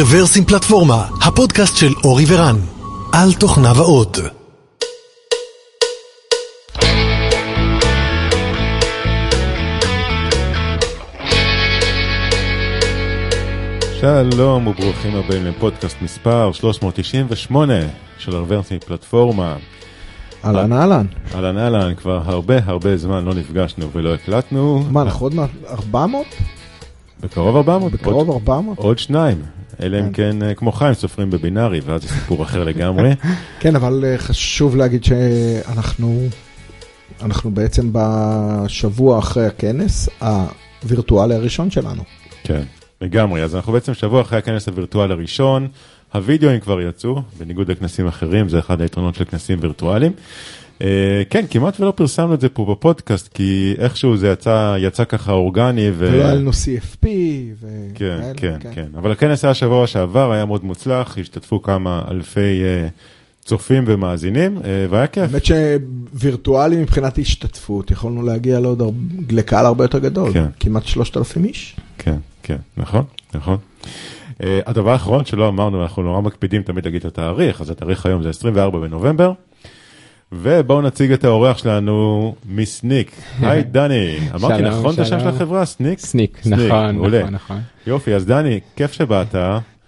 רוורסים פלטפורמה, הפודקאסט של אורי ורן, על תוכניו האות. שלום וברוכים הבאים לפודקאסט מספר 398 של רוורסים פלטפורמה. אהלן אהלן. אהלן אהלן, כבר הרבה הרבה זמן לא נפגשנו ולא הקלטנו. מה, אנחנו עוד מעט 400? בקרוב 400? בקרוב עוד, 400? עוד שניים. אלא אם כן אה, כמו חיים סופרים בבינארי ואז זה סיפור אחר לגמרי. כן, אבל אה, חשוב להגיד שאנחנו אנחנו בעצם בשבוע אחרי הכנס הווירטואלי הראשון שלנו. כן, לגמרי. אז אנחנו בעצם שבוע אחרי הכנס הווירטואלי הראשון. הווידאוים כבר יצאו, בניגוד לכנסים אחרים, זה אחד היתרונות של כנסים וירטואליים. Uh, כן, כמעט ולא פרסמנו את זה פה בפודקאסט, כי איכשהו זה יצא, יצא ככה אורגני. ו... ולא היה לנו CFP ו... כן, כן, כן, כן. אבל הכנס היה שבוע שעבר, היה מאוד מוצלח, השתתפו כמה אלפי uh, צופים ומאזינים, uh, והיה כיף. האמת שווירטואלי מבחינת השתתפות, יכולנו להגיע לעוד הר... לקהל הרבה יותר גדול, כן. כמעט 3,000 איש. כן, כן, נכון, נכון. Uh, הדבר האחרון שלא אמרנו, אנחנו נורא מקפידים תמיד להגיד את התאריך, אז התאריך היום זה 24 בנובמבר. ובואו נציג את האורח שלנו מסניק. היי דני, אמרתי נכון את השם של. החברה? סניק? סניק, נכון. נכון, נכון. יופי, אז דני, כיף שבאת,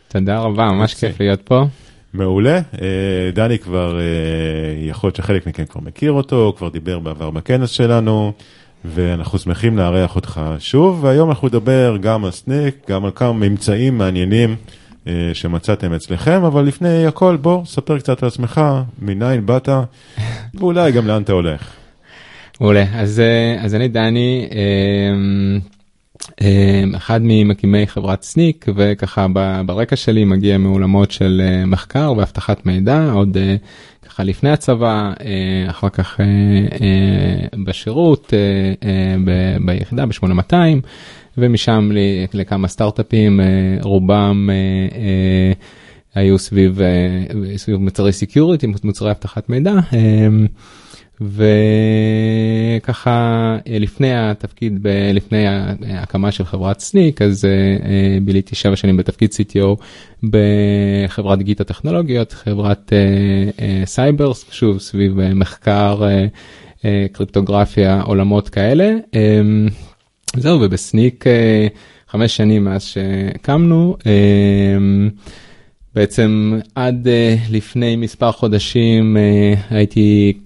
תודה רבה, ממש. כיף להיות פה. מעולה. אה, דני כבר, אה, יכול להיות שחלק מכם כבר מכיר אותו, כבר דיבר בעבר בכנס שלנו, ואנחנו שמחים לארח אותך שוב, והיום אנחנו נדבר גם על סניק, גם על כמה ממצאים מעניינים שמצאתם אצלכם, אבל לפני הכל, בוא, ספר קצת על עצמך, מניין באת, ואולי גם לאן אתה הולך. מעולה, אז, אה, אז אני דני, אה, אה, אחד ממקימי חברת סניק, וככה ברקע שלי מגיע מעולמות של אה, מחקר ואבטחת מידע, עוד אה, ככה לפני הצבא, אה, אחר כך אה, אה, בשירות, אה, אה, ביחידה ב-8200, ומשם לכמה סטארט-אפים, אה, רובם אה, אה, היו סביב, סביב מוצרי security, מוצרי אבטחת מידע. אה, וככה לפני התפקיד, ב- לפני ההקמה של חברת סניק, אז ביליתי שבע שנים בתפקיד CTO בחברת גיטה טכנולוגיות, חברת סייבר, שוב סביב מחקר, קריפטוגרפיה, עולמות כאלה. אה, זהו, ובסניק אה, חמש שנים מאז שהקמנו. אה, בעצם עד אה, לפני מספר חודשים הייתי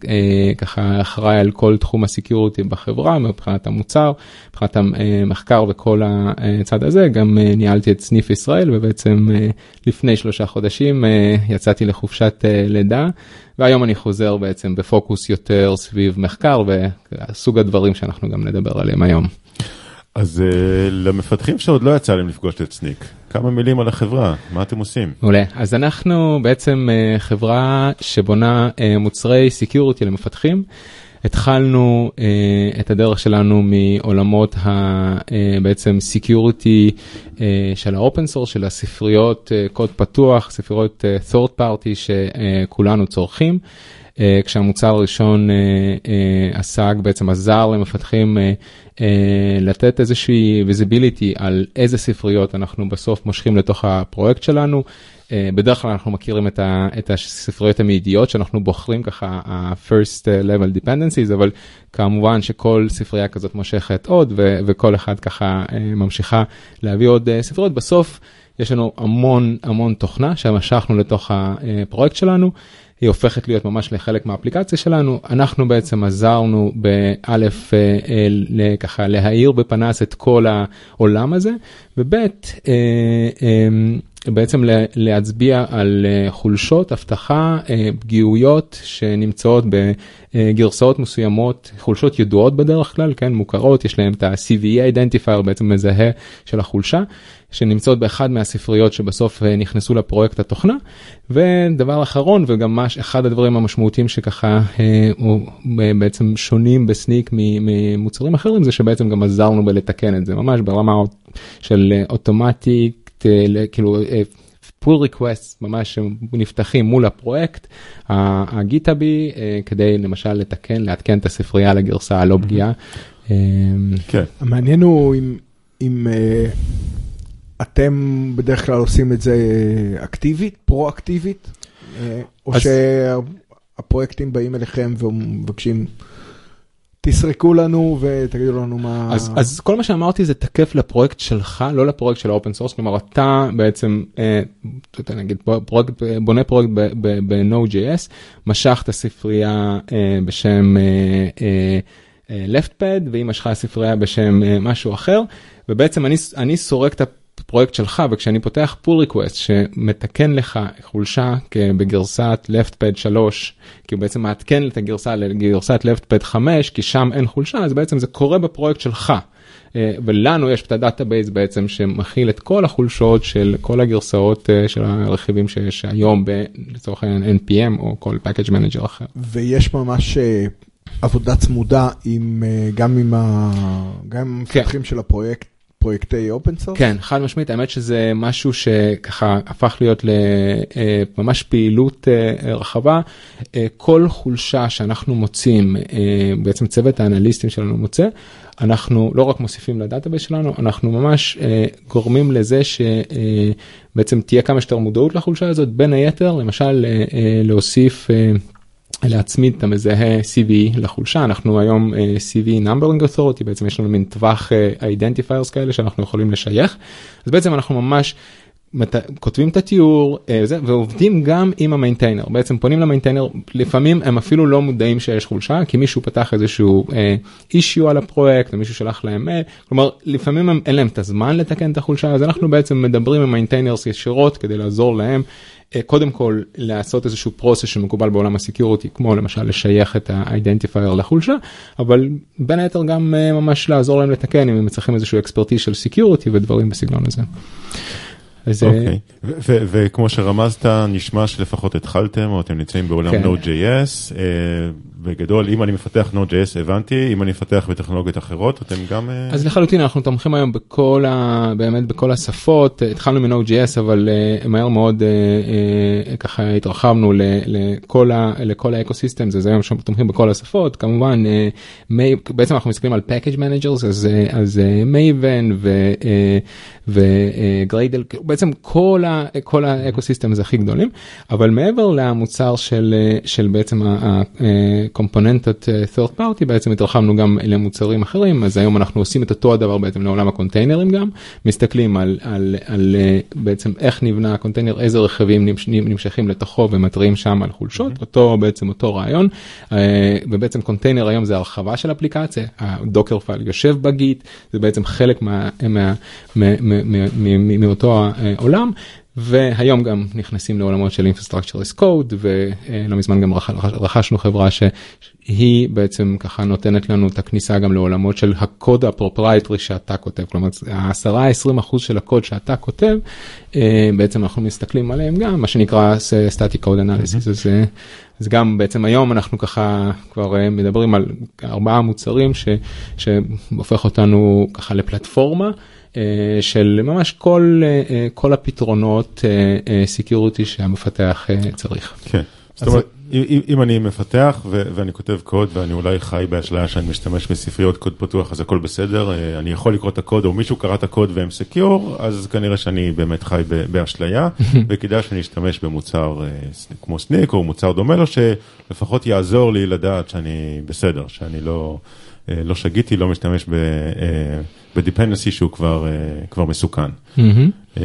ככה אחראי על כל תחום ה security בחברה מבחינת המוצר, מבחינת המחקר וכל הצד הזה, גם ניהלתי את סניף ישראל ובעצם לפני שלושה חודשים יצאתי לחופשת לידה והיום אני חוזר בעצם בפוקוס יותר סביב מחקר וסוג הדברים שאנחנו גם נדבר עליהם היום. אז אה, למפתחים שעוד לא יצא להם לפגוש את סניק, כמה מילים על החברה, מה אתם עושים? מעולה, אז אנחנו בעצם אה, חברה שבונה אה, מוצרי security למפתחים. התחלנו אה, את הדרך שלנו מעולמות ה, אה, בעצם סקיוריטי uh, של האופן סורס, של הספריות uh, קוד פתוח, ספריות uh, third party שכולנו צורכים. אה, כשהמוצר הראשון uh, uh, עסק בעצם עזר למפתחים uh, uh, לתת איזושהי visibility על איזה ספריות אנחנו בסוף מושכים לתוך הפרויקט שלנו. Uh, בדרך כלל אנחנו מכירים את, ה, את הספריות המיידיות שאנחנו בוחרים ככה ה-first level dependencies, אבל כמובן שכל ספרייה כזאת מושכת עוד ו, וכל אחד ככה uh, ממשיכה להביא עוד uh, ספריות. בסוף יש לנו המון המון תוכנה שמשכנו לתוך הפרויקט שלנו. היא הופכת להיות ממש לחלק מהאפליקציה שלנו. אנחנו בעצם עזרנו באלף ככה להאיר בפנס את כל העולם הזה, ובית בעצם להצביע על חולשות, אבטחה, פגיעויות שנמצאות בגרסאות מסוימות, חולשות ידועות בדרך כלל, כן, מוכרות, יש להם את ה-CVE identifier בעצם מזהה של החולשה. שנמצאות באחד מהספריות שבסוף נכנסו לפרויקט התוכנה. ודבר אחרון וגם מש, אחד הדברים המשמעותיים שככה אה, הוא בעצם שונים בסניק ממוצרים אחרים זה שבעצם גם עזרנו בלתקן את זה ממש ברמה של אוטומטית כאילו. pull request ממש נפתחים מול הפרויקט הגיטאבי כדי למשל לתקן לעדכן את הספרייה לגרסה הלא Mm-hmm. פגיעה. כן. המעניין הוא אם, אם אתם בדרך כלל עושים את זה אקטיבית, פרו-אקטיבית? אה, או אז- שהפרויקטים באים אליכם ומבקשים, תסרקו לנו ותגידו לנו מה... אז, אז כל מה שאמרתי זה תקף לפרויקט שלך, לא לפרויקט של ה open source, כלומר אתה בעצם, אה, נגיד, פרויקט, בונה פרויקט ב-Node.js, משך את הספרייה אה, בשם אה, אה, אה, LeftPad, ומשך ספרייה בשם אה, משהו אחר, ובעצם אני, אני סורק את הפרויקט שלך, וכשאני פותח pull request שמתקן לך חולשה בגרסת LeftPad 3, כי הוא בעצם מעדכן את הגרסה לגרסת LeftPad 5, כי שם אין חולשה, אז בעצם זה קורה בפרויקט שלך. אה, ולנו יש את ה database בעצם שמכיל את כל החולשות של כל הגרסאות אה, של הרכיבים שיש היום ב- לצורך העניין npm או כל package manager אחר. ויש ממש אה, עבודה צמודה עם, גם עם עם המפתחים של הפרויקט, פרויקטי open source? כן, חד משמעית, האמת שזה משהו שככה הפך להיות לממש פעילות אה, רחבה. אה, כל חולשה שאנחנו מוצאים, אה, בעצם צוות האנליסטים שלנו מוצא, אנחנו לא רק מוסיפים ל database שלנו, אנחנו ממש אה, גורמים לזה שבעצם תהיה כמה שיותר מודעות לחולשה הזאת, בין היתר, למשל אה, אה, להוסיף... אה, להצמיד את המזהה CVE לחולשה, אנחנו היום אה, CVE Numbering Authority, בעצם יש לנו מין טווח uh, identifiers כאלה שאנחנו יכולים לשייך, אז בעצם אנחנו ממש מת... כותבים את התיאור אה, וזה, ועובדים גם עם ה maintainer, בעצם פונים ל maintainer, לפעמים הם אפילו לא מודעים שיש חולשה, כי מישהו פתח איזשהו uh, issue על הפרויקט, או מישהו שלח להם מייל, כלומר לפעמים הם, אין להם את הזמן לתקן את החולשה, אז אנחנו בעצם מדברים עם maintainers ישירות כדי לעזור להם. קודם כל לעשות איזשהו process שמקובל בעולם ה security כמו למשל לשייך את ה-identifier לחולשה אבל בין היתר גם אה, ממש לעזור להם לתקן אם הם צריכים איזשהו expertise של security ודברים בסגנון הזה. אז, אה, אוקיי, וכמו שרמזת, נשמע שלפחות התחלתם, או אתם נמצאים בעולם כן. Node.js. אה, בגדול, אם אני מפתח Node.js, הבנתי, אם אני מפתח בטכנולוגיות אחרות, אתם גם... אה, אז לחלוטין אנחנו תומכים היום בכל ה... באמת בכל השפות. התחלנו מ-Node.js אבל uh, מהר מאוד ככה התרחבנו ל- לכל, ה... לכל האקוסיסטם אז היום תומכים בכל השפות. כמובן מי... בעצם אנחנו מסתכלים על package managers אז אז Maven ו Gradle בעצם כל ה... כל ה ecosystem זה הכי גדולים. אבל מעבר למוצר של של בעצם הקומפוננטות third party בעצם התרחבנו גם למוצרים אחרים אז היום אנחנו עושים את אותו הדבר בעצם לעולם הקונטיינרים גם. מסתכלים על, על, על אה, בעצם איך נבנה הקונטיינר איזה רכיבים נמש- נמשכים לתוכו ומתריעים שם על חולשות. אותו בעצם אותו רעיון. אה, ובעצם קונטיינר היום זה הרחבה של אפליקציה. ה Dockerfile יושב ב Git זה בעצם חלק מה, מה, מה, מה, מאותו העולם. והיום גם נכנסים לעולמות של Infrastructure as Code ולא מזמן גם רכ- רכשנו חברה שהיא בעצם ככה נותנת לנו את הכניסה גם לעולמות של הקוד ה proprietary שאתה כותב כלומר 10-20 אחוז של הקוד שאתה כותב אה, בעצם אנחנו מסתכלים עליהם גם מה שנקרא static code analysis אז, אז גם בעצם היום אנחנו ככה כבר אה, מדברים על ארבעה מוצרים ש, שהופך אותנו ככה לפלטפורמה. אה, של ממש כל, אה, אה, כל הפתרונות security שהמפתח צריך. כן. זאת אומרת, אם, אם אני מפתח ו- ואני כותב קוד ואני אולי חי באשליה שאני משתמש בספריות קוד פתוח אז הכל בסדר, אני יכול לקרוא את הקוד או מישהו קרא את הקוד והם secure, אז כנראה שאני באמת חי באשליה וכדאי שאני אשתמש במוצר כמו Snyk או מוצר דומה לו שלפחות יעזור לי לדעת שאני בסדר, שאני לא, לא שגיתי, לא משתמש ב- ב-dependency שהוא כבר, אה, כבר מסוכן. אה,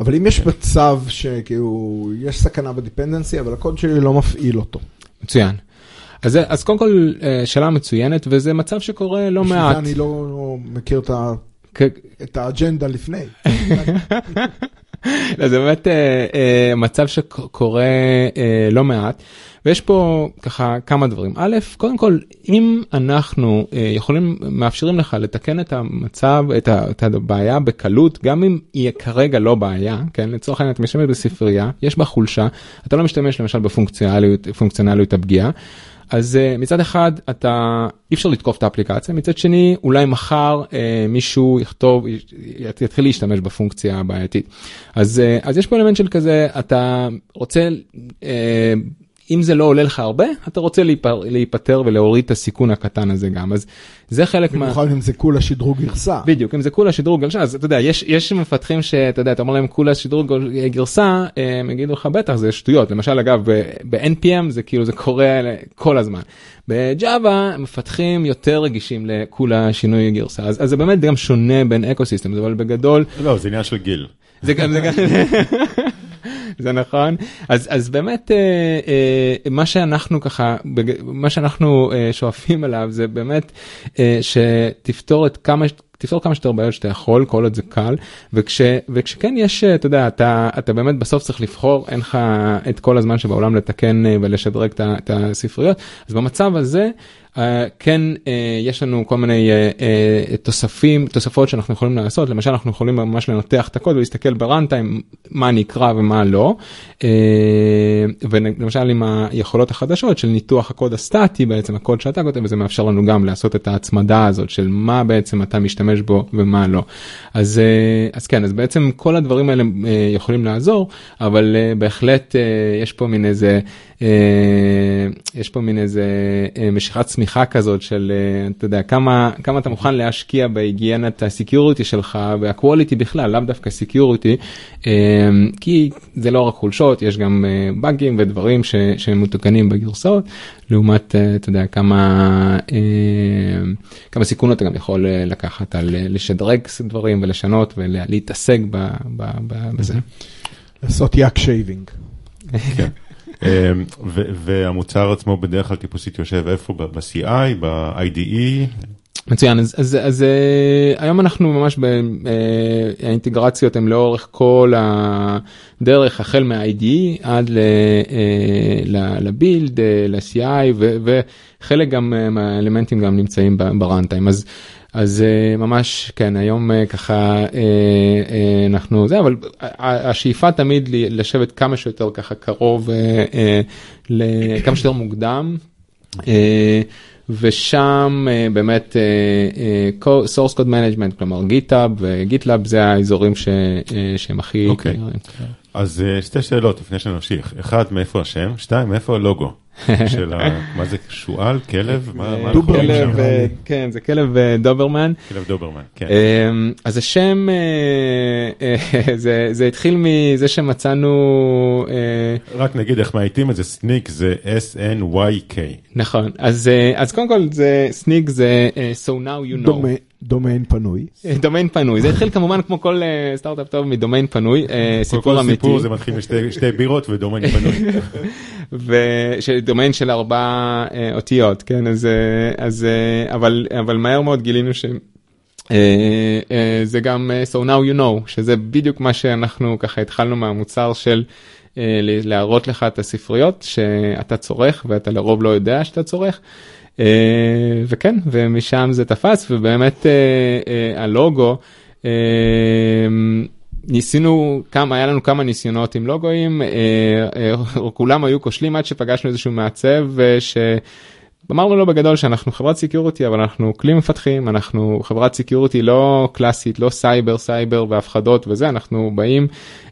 אבל אם יש מצב שכאילו, יש סכנה ב-dependency, אבל הקוד שלי לא מפעיל אותו. מצוין. אז, זה- אז קודם כל אה, שאלה מצוינת וזה מצב שקורה לא מעט. אני לא לא מכיר את ה- כ- את האג'נדה לפני. זה באמת אה, אה, מצב שקורה אה, לא מעט ויש פה ככה כמה דברים א' קודם כל אם אנחנו יכולים מאפשרים לך לתקן את המצב את, את הבעיה בקלות גם אם היא כרגע לא בעיה כן לצורך העניין אתה משתמש בספרייה יש בה חולשה אתה לא משתמש למשל בפונקציונליות פונקציונליות הפגיעה. אז uh, מצד אחד אתה אי אפשר לתקוף את האפליקציה מצד שני אולי מחר uh, מישהו יכתוב יתחיל להשתמש בפונקציה הבעייתית אז uh, אז יש פה אלמנט של כזה אתה רוצה. אם זה לא עולה לך הרבה, אתה רוצה להיפר, להיפטר ולהוריד את הסיכון הקטן הזה גם. אז זה חלק מה... במיוחד אם זה כולה שדרוג גרסה. בדיוק, אם זה כולה שדרוג גרסה, אז אתה יודע, יש, יש מפתחים שאתה יודע, אתה אומר להם כולה שדרוג גרסה, הם יגידו לך בטח זה שטויות. למשל אגב, ב-NPM זה כאילו זה קורה כל הזמן. בג'אווה מפתחים יותר רגישים לכולה שינוי גרסה, אז, אז זה באמת גם שונה בין אקו אבל בגדול... לא, זה עניין של גיל. זה גם, זה גם... זה נכון אז אז באמת אה, אה, מה שאנחנו ככה מה שאנחנו אה, שואפים עליו זה באמת אה, שתפתור את כמה תפתור כמה שיותר בעיות שאתה יכול כל עוד זה קל וכש, וכשכן יש אתה יודע אתה אתה באמת בסוף צריך לבחור אין לך את כל הזמן שבעולם לתקן אה, ולשדרג את הספריות אז במצב הזה. Uh, כן uh, יש לנו כל מיני uh, uh, תוספים תוספות שאנחנו יכולים לעשות למשל אנחנו יכולים ממש לנתח את הקוד ולהסתכל בראנטיים מה נקרא ומה לא uh, ולמשל עם היכולות החדשות של ניתוח הקוד הסטטי בעצם הקוד שאתה כותב וזה מאפשר לנו גם לעשות את ההצמדה הזאת של מה בעצם אתה משתמש בו ומה לא אז uh, אז כן אז בעצם כל הדברים האלה uh, יכולים לעזור אבל uh, בהחלט uh, יש פה מין איזה. אה, יש פה מין איזה אה, משיכת צמיחה כזאת של אה, אתה יודע כמה כמה אתה מוכן להשקיע בהיגיינת ה-security שלך וה-quality בכלל לאו דווקא security כי זה לא רק חולשות יש גם באגים ודברים שהם מתוקנים בגרסאות לעומת אתה יודע כמה כמה סיכון אתה גם יכול לקחת על לשדרג דברים ולשנות ולהתעסק בזה. לעשות yak shaving. אמ, והמוצר עצמו בדרך כלל טיפוסית יושב איפה? ב-CI, ב-IDE? מצוין אז אז אז uh, היום אנחנו ממש באינטגרציות uh, הן לאורך כל הדרך החל מה-IDE עד לבילד, ל-CI וחלק גם מהאלמנטים גם נמצאים בראנטיים אז אז uh, ממש כן היום uh, ככה uh, אנחנו זה אבל השאיפה תמיד לשבת כמה שיותר ככה קרוב לכמה שיותר מוקדם. ושם באמת source code management כלומר גיטאב וגיטלאב זה האזורים ש, שהם הכי. אז uh, שתי שאלות לפני שנמשיך. אחד מאיפה השם? שתיים מאיפה הלוגו. של ה... מה זה שועל כלב? מה כלב כן זה כלב אה, דוברמן. כלב דוברמן כן. אמ, אז השם אה, אה, זה זה התחיל מזה שמצאנו רק נגיד איך מאייתים את זה. סניק זה s n y k. נכון. אז אז קודם כל זה סניק זה so now you know. דומיין פנוי. דומיין פנוי זה התחיל כמובן כמו כל סטארט-אפ טוב מדומיין פנוי סיפור אמיתי. סיפור זה מתחיל משתי בירות ודומיין פנוי. ודומיין של ארבע אה, אותיות כן אז אה, אז אה, אבל אבל מהר מאוד גילינו ש... זה גם so now you know שזה בדיוק מה שאנחנו ככה התחלנו מהמוצר של להראות לך את הספריות שאתה צורך ואתה לרוב לא יודע שאתה צורך. וכן ומשם זה תפס ובאמת הלוגו ניסינו כמה היה לנו כמה ניסיונות עם לוגויים אה, אה, כולם היו כושלים עד שפגשנו איזשהו מעצב ש... אמרנו לו בגדול שאנחנו חברת security אבל אנחנו כלי מפתחים אנחנו חברת security לא קלאסית לא סייבר סייבר והפחדות וזה אנחנו באים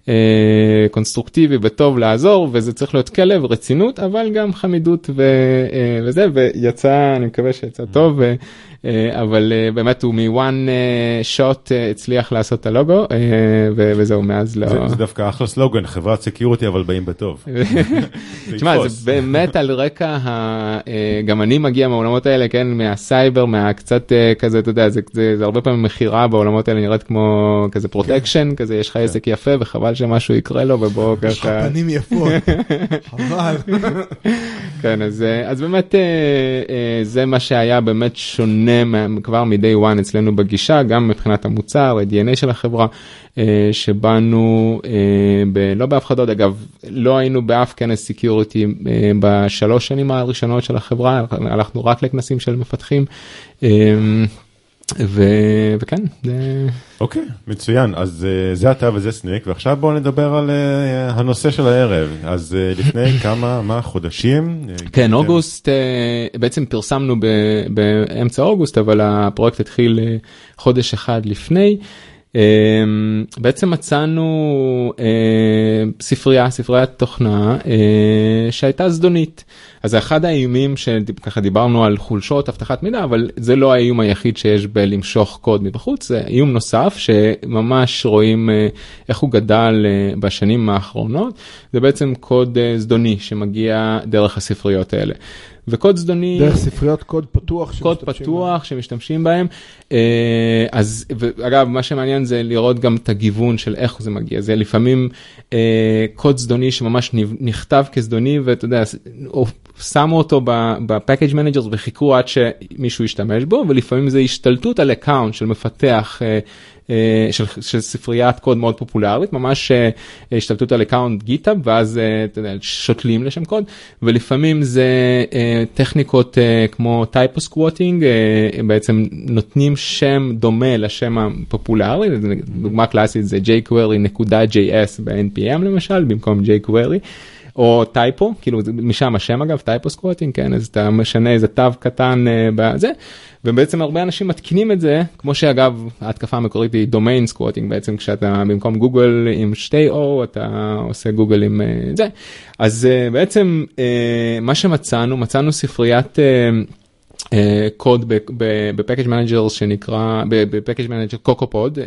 אה, קונסטרוקטיבי וטוב לעזור וזה צריך להיות כלב רציני אבל גם חמידות ו, אה, וזה ויצא אני מקווה שיצא טוב. אה, אבל אה, באמת הוא מ-one shot אה, הצליח לעשות את הלוגו וזהו מאז לא. זה, דווקא אחלה סלוגן חברת security אבל באים בטוב. תשמע זה באמת על רקע גם אני מגיע מהעולמות האלה כן מהסייבר מהקצת כזה אתה יודע זה, זה, זה הרבה פעמים מכירה בעולמות האלה נראית כמו כזה protection כן. כזה יש לך כן. עסק יפה וחבל שמשהו יקרה לו ובוא ככה. יש לך פנים יפות. חבל. כן אז באמת זה מה שהיה באמת שונה. משתנה כבר מ-day one אצלנו בגישה, גם מבחינת המוצר, ה-DNA של החברה, אה, שבאנו אה, ב- לא בהפחדות, אגב, לא היינו באף כנס security אה, בשלוש שנים הראשונות של החברה, הלכנו רק לכנסים של מפתחים. ו... וכן. אוקיי, okay, מצוין. אז uh, זה אתה וזה Snyk, ועכשיו בואו נדבר על uh, הנושא של הערב. אז uh, לפני כמה, מה, חודשים? כן, uh, אוגוסט, uh, בעצם פרסמנו באמצע אוגוסט, אבל הפרויקט התחיל חודש אחד לפני. בעצם מצאנו ספרייה, ספריית תוכנה שהייתה זדונית. אז אחד האיומים שככה דיברנו על חולשות אבטחת מידע אבל זה לא האיום היחיד שיש בלמשוך קוד מבחוץ זה איום נוסף שממש רואים איך הוא גדל בשנים האחרונות זה בעצם קוד זדוני שמגיע דרך הספריות האלה. וקוד זדוני, דרך ספריות קוד פתוח, קוד פתוח. שמשתמשים בהם, אז אגב מה שמעניין זה לראות גם את הגיוון של איך זה מגיע, זה לפעמים קוד זדוני שממש נכתב כזדוני ואתה יודע, שמו אותו ב-package managers וחיכו עד שמישהו ישתמש בו ולפעמים זה השתלטות על account של מפתח. של, של ספריית קוד מאוד פופולרית ממש השתלטות על account GitHub ואז יודע, שותלים לשם קוד ולפעמים זה טכניקות כמו typosquatting בעצם נותנים שם דומה לשם הפופולרי דוגמה קלאסית זה jQuery נקודה js ב-npm למשל במקום jQuery. או typo כאילו משם השם אגב typosquatting כן אז אתה משנה איזה תו קטן בזה ובעצם הרבה אנשים מתקינים את זה כמו שאגב ההתקפה המקורית היא domain squatting בעצם כשאתה במקום גוגל עם שתי או אתה עושה גוגל עם זה אז בעצם מה שמצאנו מצאנו ספריית. קוד בפקאג' מנג'ר שנקרא בפקאג' מנג'ר קוקופוד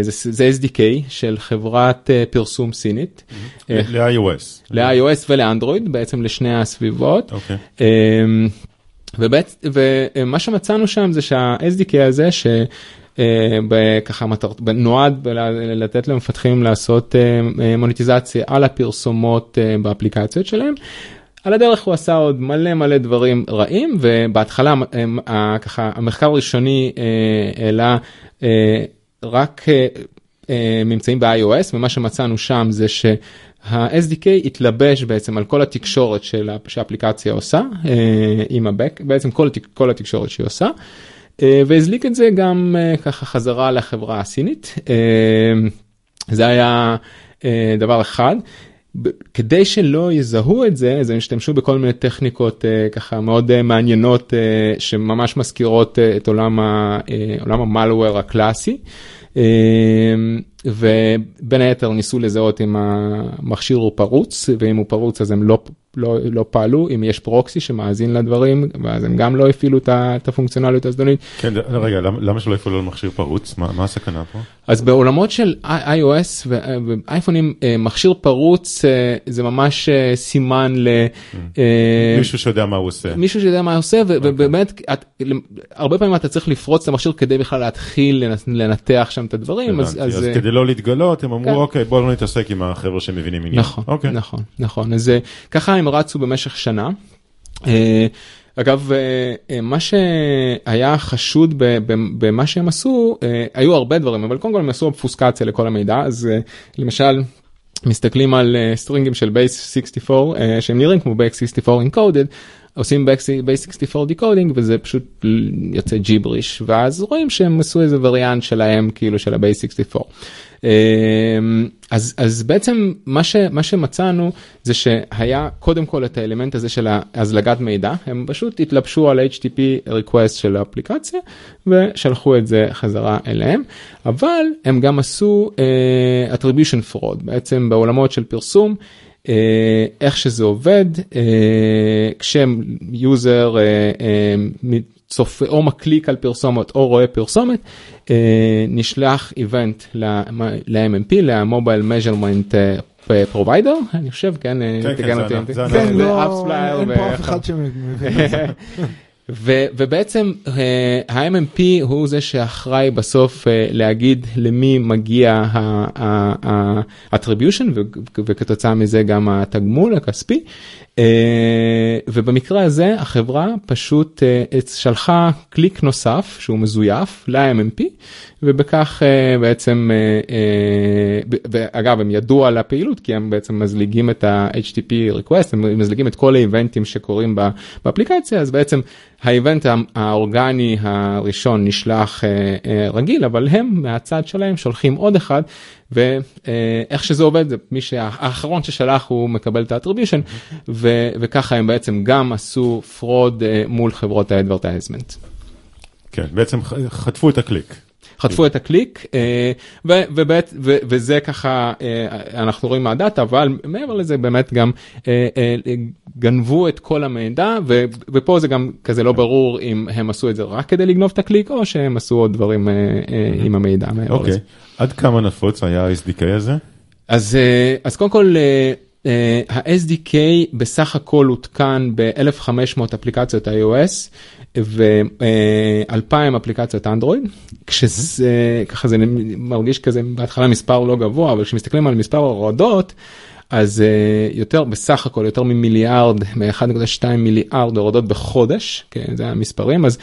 זה SDK של חברת פרסום סינית. ל-iOS. ל-iOS ולאנדרואיד בעצם לשני הסביבות. ומה שמצאנו שם זה שה-SDK הזה שככה נועד לתת למפתחים לעשות מוניטיזציה על הפרסומות באפליקציות שלהם. על הדרך הוא עשה עוד מלא מלא דברים רעים ובהתחלה ככה המחקר הראשוני העלה רק ממצאים ב-iOS ומה שמצאנו שם זה שה-SDK התלבש בעצם על כל התקשורת שהאפליקציה עושה עם ה-Back בעצם כל, כל התקשורת שהיא עושה והזליק את זה גם ככה חזרה לחברה הסינית זה היה דבר אחד. כדי שלא יזהו את זה אז הם השתמשו בכל מיני טכניקות ככה מאוד מעניינות שממש מזכירות את עולם המלוור הקלאסי. ובין היתר ניסו לזהות אם המכשיר הוא פרוץ ואם הוא פרוץ אז הם לא לא, לא פעלו אם יש פרוקסי שמאזין לדברים ואז הם גם לא הפעילו את הפונקציונליות הזדונית. כן רגע למה, למה שלא יפעלו על מכשיר פרוץ מה, מה הסכנה פה? אז בעולמות של iOS ואייפונים מכשיר פרוץ זה ממש סימן ל... מישהו שיודע מה הוא עושה. מישהו שיודע מה הוא עושה ובאמת את, הרבה פעמים אתה צריך לפרוץ את המכשיר כדי בכלל להתחיל לנתח שם את הדברים. אז, אז, אז כדי לא להתגלות הם אמרו כן. אוקיי בוא לא נתעסק עם החבר'ה שמבינים עניין. נכון, אוקיי. נכון, נכון. אז ככה הם רצו במשך שנה. אגב, מה שהיה חשוד במה שהם עשו, היו הרבה דברים, אבל קודם כל הם עשו obfuscation לכל המידע, אז למשל, מסתכלים על סטרינגים של base 64 שהם נראים כמו base 64 encoded, עושים base 64 decoding וזה פשוט יוצא ג'יבריש ואז רואים שהם עשו איזה וריאנט שלהם כאילו של ה-base 64. אז אז בעצם מה שמה שמצאנו זה שהיה קודם כל את האלמנט הזה של הזלגת מידע הם פשוט התלבשו על http request של האפליקציה ושלחו את זה חזרה אליהם אבל הם גם עשו uh, attribution fraud בעצם בעולמות של פרסום. איך שזה עובד כשיוזר צופה או מקליק על פרסומת או רואה פרסומת נשלח event ל-MMP ל-mobile measurement provider אני חושב כן, כן, כן, לא, אין פה אף אחד שמבין את זה. ובעצם ה-MMP הוא זה שאחראי בסוף להגיד למי מגיע ה-attribution וכתוצאה מזה גם התגמול הכספי. ובמקרה הזה החברה פשוט שלחה קליק נוסף שהוא מזויף ל-MMP ובכך בעצם אגב הם ידעו על הפעילות כי הם בעצם מזליגים את ה-HTTP request הם מזליגים את כל האיבנטים שקורים באפליקציה אז בעצם האיבנט האורגני הראשון נשלח רגיל אבל הם מהצד שלהם שולחים עוד אחד ואיך שזה עובד מי שהאחרון ששלח הוא מקבל את האטריביושן וככה הם בעצם גם עשו fraud מול חברות ה-advertisement. כן בעצם חטפו את הקליק. חטפו את הקליק אה, ו- ובית, ו- וזה ככה אה, אנחנו רואים מה-data אבל מעבר לזה באמת גם אה, גנבו את כל המידע ו- ופה זה גם כזה לא ברור אם הם עשו את זה רק כדי לגנוב את הקליק או שהם עשו עוד דברים אה, עם המידע. אוקיי. עד כמה נפוץ היה ה-SDK הזה? אז אז קודם כל. ה-SDK בסך הכל הותקן ב-1500 אפליקציות iOS ו-2000 אפליקציות אנדרואיד, כשזה ככה זה מרגיש כזה בהתחלה מספר לא גבוה, אבל כשמסתכלים על מספר הורדות, אז אה, יותר בסך הכל יותר ממיליארד, מ-1.2 מיליארד הורדות בחודש, כן, זה המספרים, אז אה,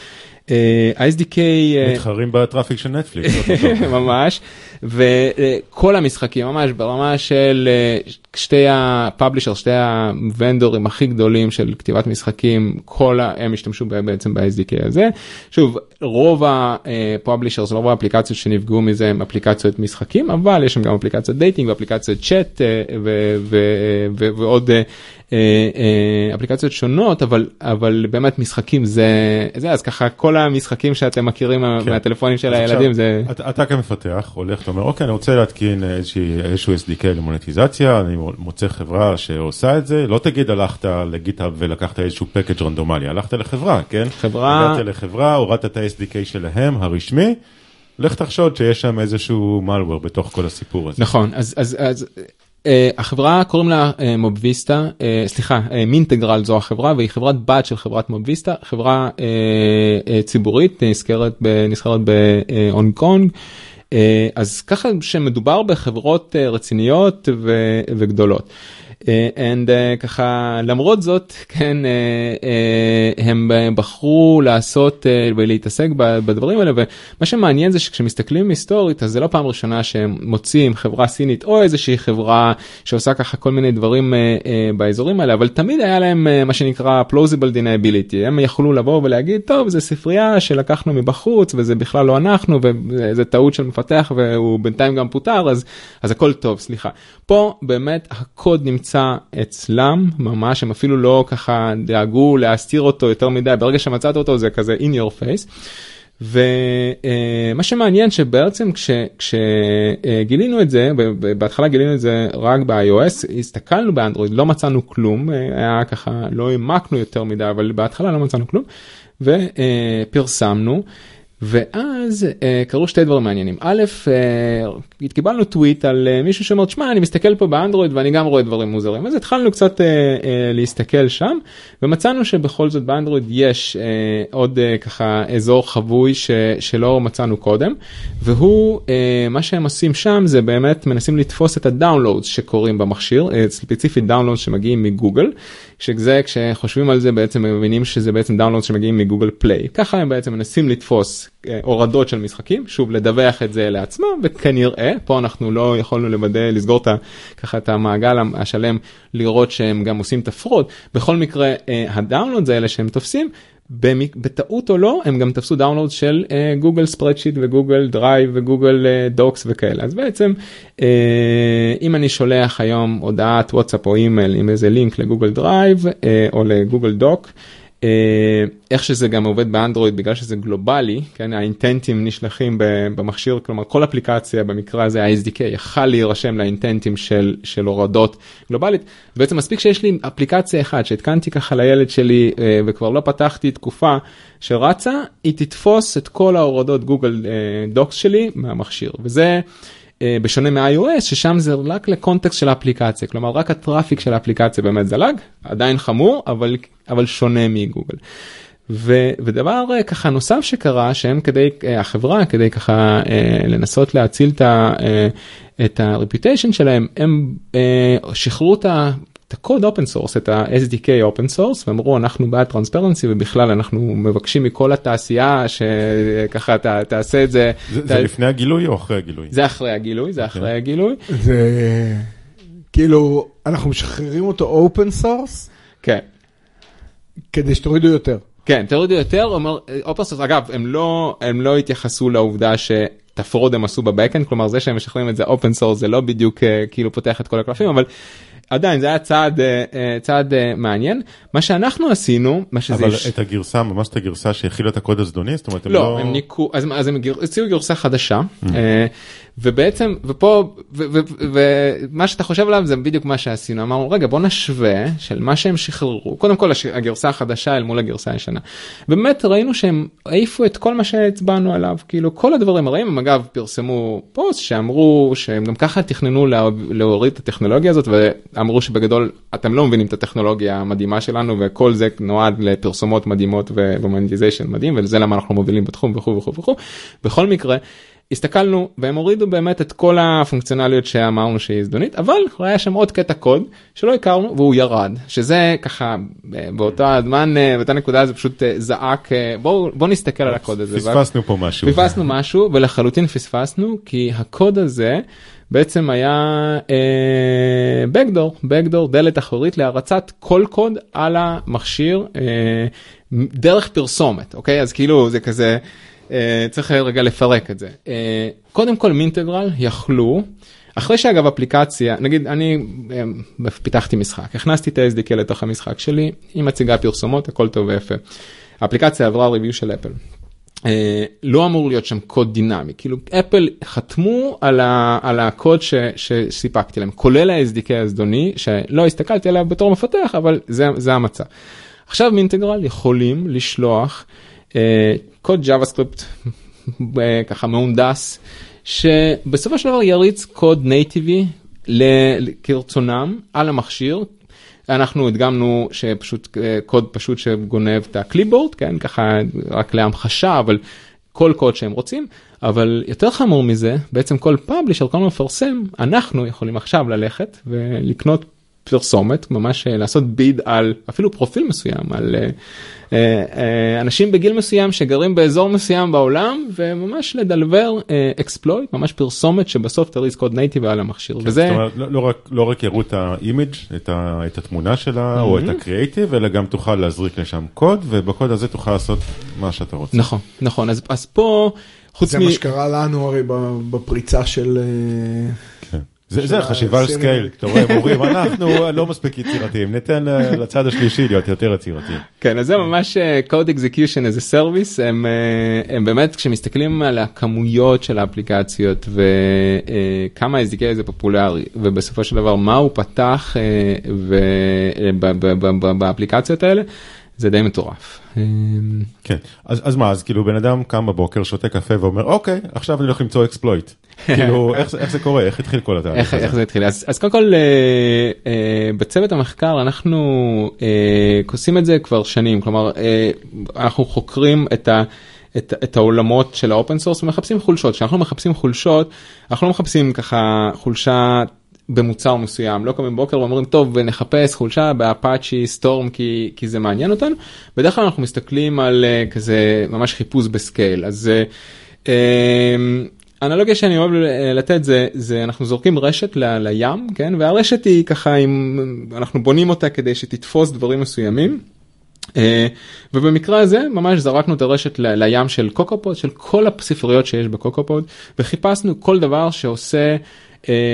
ה-SDK... אה, מתחרים בטראפיק של נטפליקס. ממש וכל המשחקים ממש ברמה של אה, שתי ה publisher שתי הוונדורים הכי גדולים של כתיבת משחקים כל ה- הם השתמשו בעצם ב-SDK הזה שוב רוב ה publisher רוב האפליקציות שנפגעו מזה הם אפליקציות משחקים אבל יש שם גם אפליקציות dating ואפליקציות צ'אט אה, ו- ו- ו- ועוד. אה, אה, אפליקציות שונות אבל אבל באמת משחקים זה זה אז ככה כל המשחקים שאתם מכירים כן. מהטלפונים של הילדים זה אתה, אתה כמפתח הולך, אתה אומר, אוקיי, אני רוצה להתקין איזשהו SDK למונטיזציה, אני מוצא חברה שעושה את זה, לא תגיד הלכת לגיטהאב ולקחת איזשהו פקאג' רנדומלי, הלכת לחברה, כן? חברה- הגעת לחברה, הורדת את ה-SDK שלהם, הרשמי, לך תחשוד שיש שם איזשהו malware בתוך כל הסיפור הזה. נכון אז אז אז החברה קוראים לה אה, מובוויסטה אה, סליחה אה, מינטגרל זו החברה והיא חברת בת של חברת מובוויסטה חברה אה, אה, ציבורית נסחרת בהונג קונג. אה, אז ככה שמדובר בחברות אה, רציניות וגדולות. אה, and uh, ככה למרות זאת כן uh, uh, הם בחרו לעשות uh, ולהתעסק בדברים האלה ומה שמעניין זה שכשמסתכלים היסטורית אז זה לא פעם ראשונה שהם מוצאים חברה סינית או איזושהי חברה שעושה ככה כל מיני דברים uh, uh, באזורים האלה אבל תמיד היה להם uh, מה שנקרא plausible deniability. הם יכלו לבוא ולהגיד טוב זה ספרייה שלקחנו מבחוץ וזה בכלל לא אנחנו וזה טעות של מפתח והוא בינתיים גם פוטר אז אז הכל טוב סליחה. פה באמת הקוד נמצא אצלם ממש הם אפילו לא ככה דאגו להסתיר אותו יותר מדי ברגע שמצאת אותו זה כזה in your face. ומה שמעניין שבעצם כש- כשגילינו את זה בהתחלה גילינו את זה רק ב-iOS הסתכלנו באנדרואיד לא מצאנו כלום אה, היה ככה לא העמקנו יותר מדי אבל בהתחלה לא מצאנו כלום ופרסמנו. ואז אה, קרו שתי דברים מעניינים. א' אה, קיבלנו טוויט על אה, מישהו שאומר שמע אני מסתכל פה באנדרואיד ואני גם רואה דברים מוזרים. אז התחלנו קצת אה, אה, להסתכל שם ומצאנו שבכל זאת באנדרואיד יש אה, עוד אה, ככה אזור חבוי ש, שלא מצאנו קודם והוא אה, מה שהם עושים שם זה באמת מנסים לתפוס את ה download שקורים במכשיר ספציפית download שמגיעים מגוגל שזה כשחושבים על זה בעצם מבינים שזה בעצם download שמגיעים מגוגל פליי ככה הם בעצם מנסים לתפוס אה, הורדות של משחקים שוב לדווח את זה לעצמם וכנראה פה אנחנו לא יכולנו לוודא לסגור את ככה את המעגל השלם לראות שהם גם עושים את ה fraud בכל מקרה ה download זה אלה שהם תופסים. בטעות או לא הם גם תפסו download של גוגל spreadsheet וגוגל דרייב וגוגל דוקס וכאלה אז בעצם אה, אם אני שולח היום הודעת וואטסאפ או אימייל עם איזה לינק לגוגל דרייב אה, או לגוגל דוק. אה, איך שזה גם עובד באנדרואיד בגלל שזה גלובלי כן האינטנטים נשלחים במכשיר כלומר כל אפליקציה במקרה הזה ה-SDK יכל להירשם לאינטנטים של של הורדות גלובלית בעצם מספיק שיש לי אפליקציה אחת שהתקנתי ככה לילד שלי אה, וכבר לא פתחתי תקופה שרצה היא תתפוס את כל ההורדות גוגל אה, דוקס שלי מהמכשיר וזה. אה, בשונה מ-iOS ששם זה רק לקונטקסט של האפליקציה כלומר רק הטראפיק של האפליקציה באמת זלג עדיין חמור אבל אבל שונה מגוגל. ו, ודבר אה, ככה נוסף שקרה שהם כדי אה, החברה כדי ככה אה, לנסות להציל את ה- אה, את ה-reputation שלהם הם אה, שחררו את ה... את הקוד open source את ה-SDK open source ואמרו אנחנו בעד transparency ובכלל אנחנו מבקשים מכל התעשייה שככה ת, תעשה את זה. זה, ת- זה לפני הגילוי או אחרי הגילוי? זה אחרי הגילוי זה אחרי הגילוי זה כאילו, אנחנו משחררים אותו open source כן. כדי שתורידו יותר. כן, תורידו יותר, אומר, open source, אגב, הם לא, הם לא התייחסו לעובדה שאת ה fraud הם עשו ב backend, כלומר זה שהם משחררים את זה open source זה לא בדיוק אה, כאילו פותח את כל הקלפים, אבל עדיין זה היה צעד אה, אה, צעד אה, מעניין מה שאנחנו עשינו מה שזה אבל יש- את הגרסה, ממש את הגרסה שהכילה את הקוד הזדוני? זאת אומרת, הם לא, לא... הם ניקו, אז, אז הם הציעו גרסה חדשה, אה, ובעצם, ופה, ומה שאתה חושב עליו זה בדיוק מה שעשינו, אמרנו, רגע, בוא נשווה של מה שהם שחררו, קודם כל הגרסה החדשה אל מול הגרסה הישנה. באמת ראינו שהם העיפו את כל מה שהצבענו עליו, כאילו כל הדברים הרעים, הם אגב פרסמו פוסט שאמרו שהם גם ככה תכננו לה- להוריד את הטכנולוגיה הזאת, ואמרו שבגדול אתם לא מבינים את הטכנולוגיה המדהימה שלנו, וכל זה נועד לפרסומות מדהימות ו- ו monetization מדהים, וזה למה אנחנו מובילים בתחום וכו' וכו' וכו'. בכל מקרה, הסתכלנו והם הורידו באמת את כל הפונקציונליות שאמרנו שהיא זדונית, אבל היה שם עוד קטע קוד שלא הכרנו והוא ירד, שזה ככה אה, באותו הזמן, אה, באותה נקודה זה פשוט אה, זעק, בואו בוא נסתכל על הקוד הזה. פספסנו פה משהו. פספסנו משהו ולחלוטין פספסנו כי הקוד הזה בעצם היה אה, backdoor, backdoor דלת אחורית להרצת כל קוד על המכשיר אה, דרך פרסומת, אוקיי? אז כאילו זה כזה, צריך רגע לפרק את זה. אה, קודם כל מינטגרל יכלו. אחרי שאגב אפליקציה, נגיד אני אה, פיתחתי משחק, הכנסתי את ה-SDK לתוך המשחק שלי, היא מציגה פרסומות, הכל טוב ויפה. האפליקציה עברה ריוויו של אפל. אה, לא אמור להיות שם קוד דינמי, כאילו אפל חתמו על, ה, על הקוד ש, שסיפקתי להם, כולל ה-SDK הזדוני, שלא הסתכלתי עליו בתור מפתח, אבל זה, זה המצב. עכשיו מינטגרל יכולים לשלוח אה, קוד JavaScript אה, ככה מהונדס, שבסופו של דבר יריץ קוד נייטיבי כרצונם על המכשיר. אנחנו הדגמנו שפשוט אה, קוד פשוט שגונב את ה clipboard, כן, ככה רק להמחשה, אבל כל קוד שהם רוצים, אבל יותר חמור מזה, בעצם כל publisher, כל מפרסם, אנחנו יכולים עכשיו ללכת ולקנות פרסומת, ממש אה, לעשות bid על אפילו פרופיל מסוים, על אה, אה, אנשים בגיל מסוים שגרים באזור מסוים בעולם, וממש לדלבר exploit, ממש פרסומת שבסוף תריץ קוד נייטיב על המכשיר. כן, וזה... זאת אומרת, לא, לא, רק, לא רק יראו את ה image, את, ה, את התמונה שלה, או את הקריאיטיב, אלא גם תוכל להזריק לשם קוד, ובקוד הזה תוכל לעשות מה שאתה רוצה. נכון, נכון, אז, אז פה, חוץ זה מ... מה שקרה לנו הרי בפריצה של... כן. זה, זה חשיבה על. scale, אתה רואה, הם אומרים, אנחנו לא מספיק יצירתיים, ניתן אה, לצד השלישי להיות יותר יצירתיים. כן, אז זה ממש אה, code execution as a service, הם, אה, הם באמת, כשמסתכלים על הכמויות של האפליקציות וכמה SDK זה פופולרי, ובסופו של דבר מה הוא פתח אה, באפליקציות האלה, זה די מטורף. אה, כן, אז, אז מה, אז כאילו בן אדם קם בבוקר, שותה קפה ואומר, אוקיי, עכשיו אני הולך למצוא exploit. כאילו, איך, איך זה קורה, איך התחיל כל התהליך הזה? איך זה התחיל? אז, אז קודם כל אה, אה, בצוות המחקר אנחנו אה, עושים את זה כבר שנים, כלומר אה, אנחנו חוקרים את ה... את, את העולמות של ה open source ומחפשים חולשות. כשאנחנו מחפשים חולשות, אנחנו לא מחפשים ככה חולשה במוצר מסוים, לא קמים בבוקר ואומרים טוב נחפש חולשה באפאצ'י סטורם כי, כי זה מעניין אותנו. בדרך כלל אנחנו מסתכלים על אה, כזה ממש חיפוש ב scale. אז אה, אה, אנלוגיה שאני אוהב אה, לתת זה זה אנחנו זורקים רשת ל, לים כן והרשת היא ככה אם אנחנו בונים אותה כדי שתתפוס דברים מסוימים. אה, ובמקרה הזה ממש זרקנו את הרשת לים של קוקופוד של כל הספריות שיש בקוקופוד וחיפשנו כל דבר שעושה.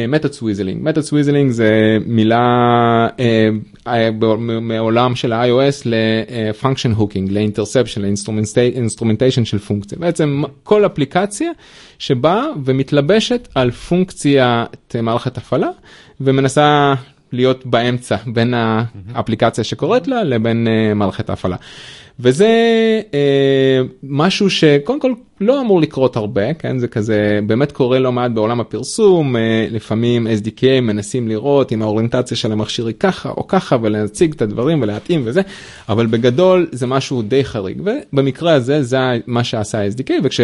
method swizzling, method swizzling זה מילה אה, אה, מעולם של ה-iOS ל-function hooking, ל interception, ל instrumentation של פונקציה. בעצם כל אפליקציה שבאה ומתלבשת על פונקציית מערכת הפעלה ומנסה להיות באמצע בין האפליקציה שקוראת לה לבין אה, מערכת ההפעלה. וזה אה, משהו שקודם כל לא אמור לקרות הרבה, כן, זה כזה באמת קורה לא מעט בעולם הפרסום, אה, לפעמים SDK מנסים לראות אם האוריינטציה של המכשיר היא ככה או ככה ולהציג את הדברים ולהתאים וזה, אבל בגדול זה משהו די חריג, ובמקרה הזה זה מה שעשה ה-SDK, וכש...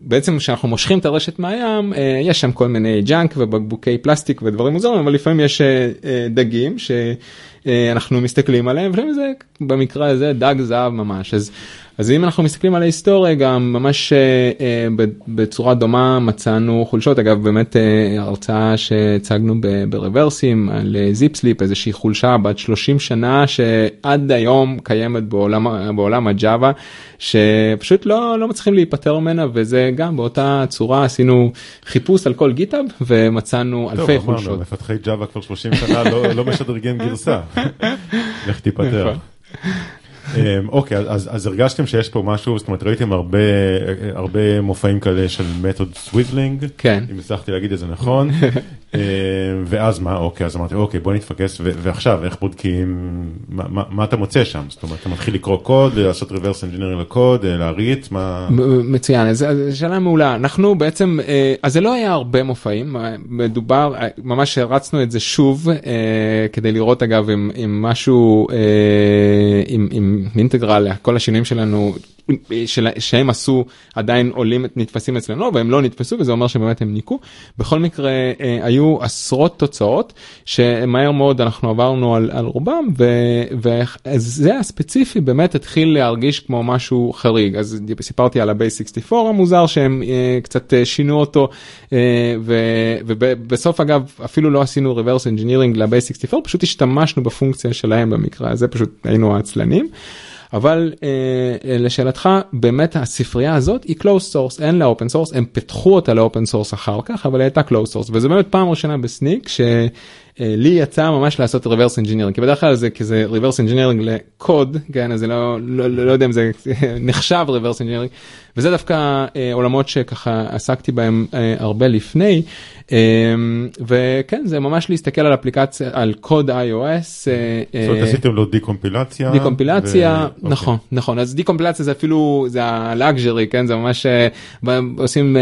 בעצם כשאנחנו מושכים את הרשת מהים אה, יש שם כל מיני junk ובקבוקי פלסטיק ודברים מוזרים אבל לפעמים יש אה, אה, דגים שאנחנו מסתכלים עליהם ולפעמים זה במקרה הזה דג זהב ממש. אז אז אם אנחנו מסתכלים על ההיסטוריה גם ממש אה, אה, בצורה דומה מצאנו חולשות אגב באמת אה, הרצאה שהצגנו ברברסים על זיפ סליפ איזושהי חולשה בת 30 שנה שעד היום קיימת בעולם בעולם הג'אווה שפשוט לא לא מצליחים להיפטר ממנה וזה גם באותה צורה עשינו חיפוש על כל GitHub ומצאנו טוב, אלפי אמרנו, חולשות. מפתחי Java כבר 30 שנה לא, לא משדרגים גרסה. לך תיפטר. אמ, אוקיי, אז, אז הרגשתם שיש פה משהו, זאת אומרת ראיתם הרבה, הרבה מופעים כאלה של method swizzling, כן. אם הצלחתי להגיד את זה נכון, ואז מה, אוקיי, אז אמרתי, אוקיי, בוא נתפקס, ועכשיו, איך בודקים, מה, אתה מוצא שם? זאת אומרת, אתה מתחיל לקרוא קוד, לעשות reverse engineering לקוד, להריץ, מה... מצוין, זו שאלה מעולה. אנחנו בעצם, אה, אז זה לא היה הרבה מופעים, אה, מדובר, אה, ממש הרצנו את זה שוב, אה, כדי לראות אגב אם, משהו, אה, אם אינטגרל, כל השינויים שלנו, של, שהם עשו עדיין עולים, נתפסים אצלנו, והם לא נתפסו, וזה אומר שבאמת הם ניקו. בכל מקרה, אה, היו עשרות תוצאות, שמהר מאוד אנחנו עברנו על, על רובם, ו- וזה הספציפי באמת התחיל להרגיש כמו משהו חריג. אז סיפרתי על ה-Base 64 המוזר, שהם אה, קצת אה, שינו אותו, אה, ו- ובסוף אגב, אפילו לא עשינו reverse engineering ל-Base 64, פשוט השתמשנו בפונקציה שלהם במקרה הזה, פשוט היינו העצלנים. אבל אה, לשאלתך באמת הספרייה הזאת היא closed source אין לה open source הם פיתחו אותה לאופן source אחר כך אבל הייתה closed source וזה באמת פעם ראשונה בסניק שלי יצא ממש לעשות reverse engineering כי בדרך כלל זה כזה reverse engineering לקוד כן אז זה לא, לא, לא, לא יודע אם זה נחשב reverse engineering וזה דווקא אה, עולמות שככה עסקתי בהם אה, הרבה לפני אה, וכן זה ממש להסתכל על אפליקציה על קוד iOS. אה, זאת אומרת, עשיתם לו דיקומפילציה. דיקומפילציה, ו- נכון, אוקיי. נכון, אז דיקומפילציה זה אפילו, זה הלאגז'רי, כן, זה ממש, אה, עושים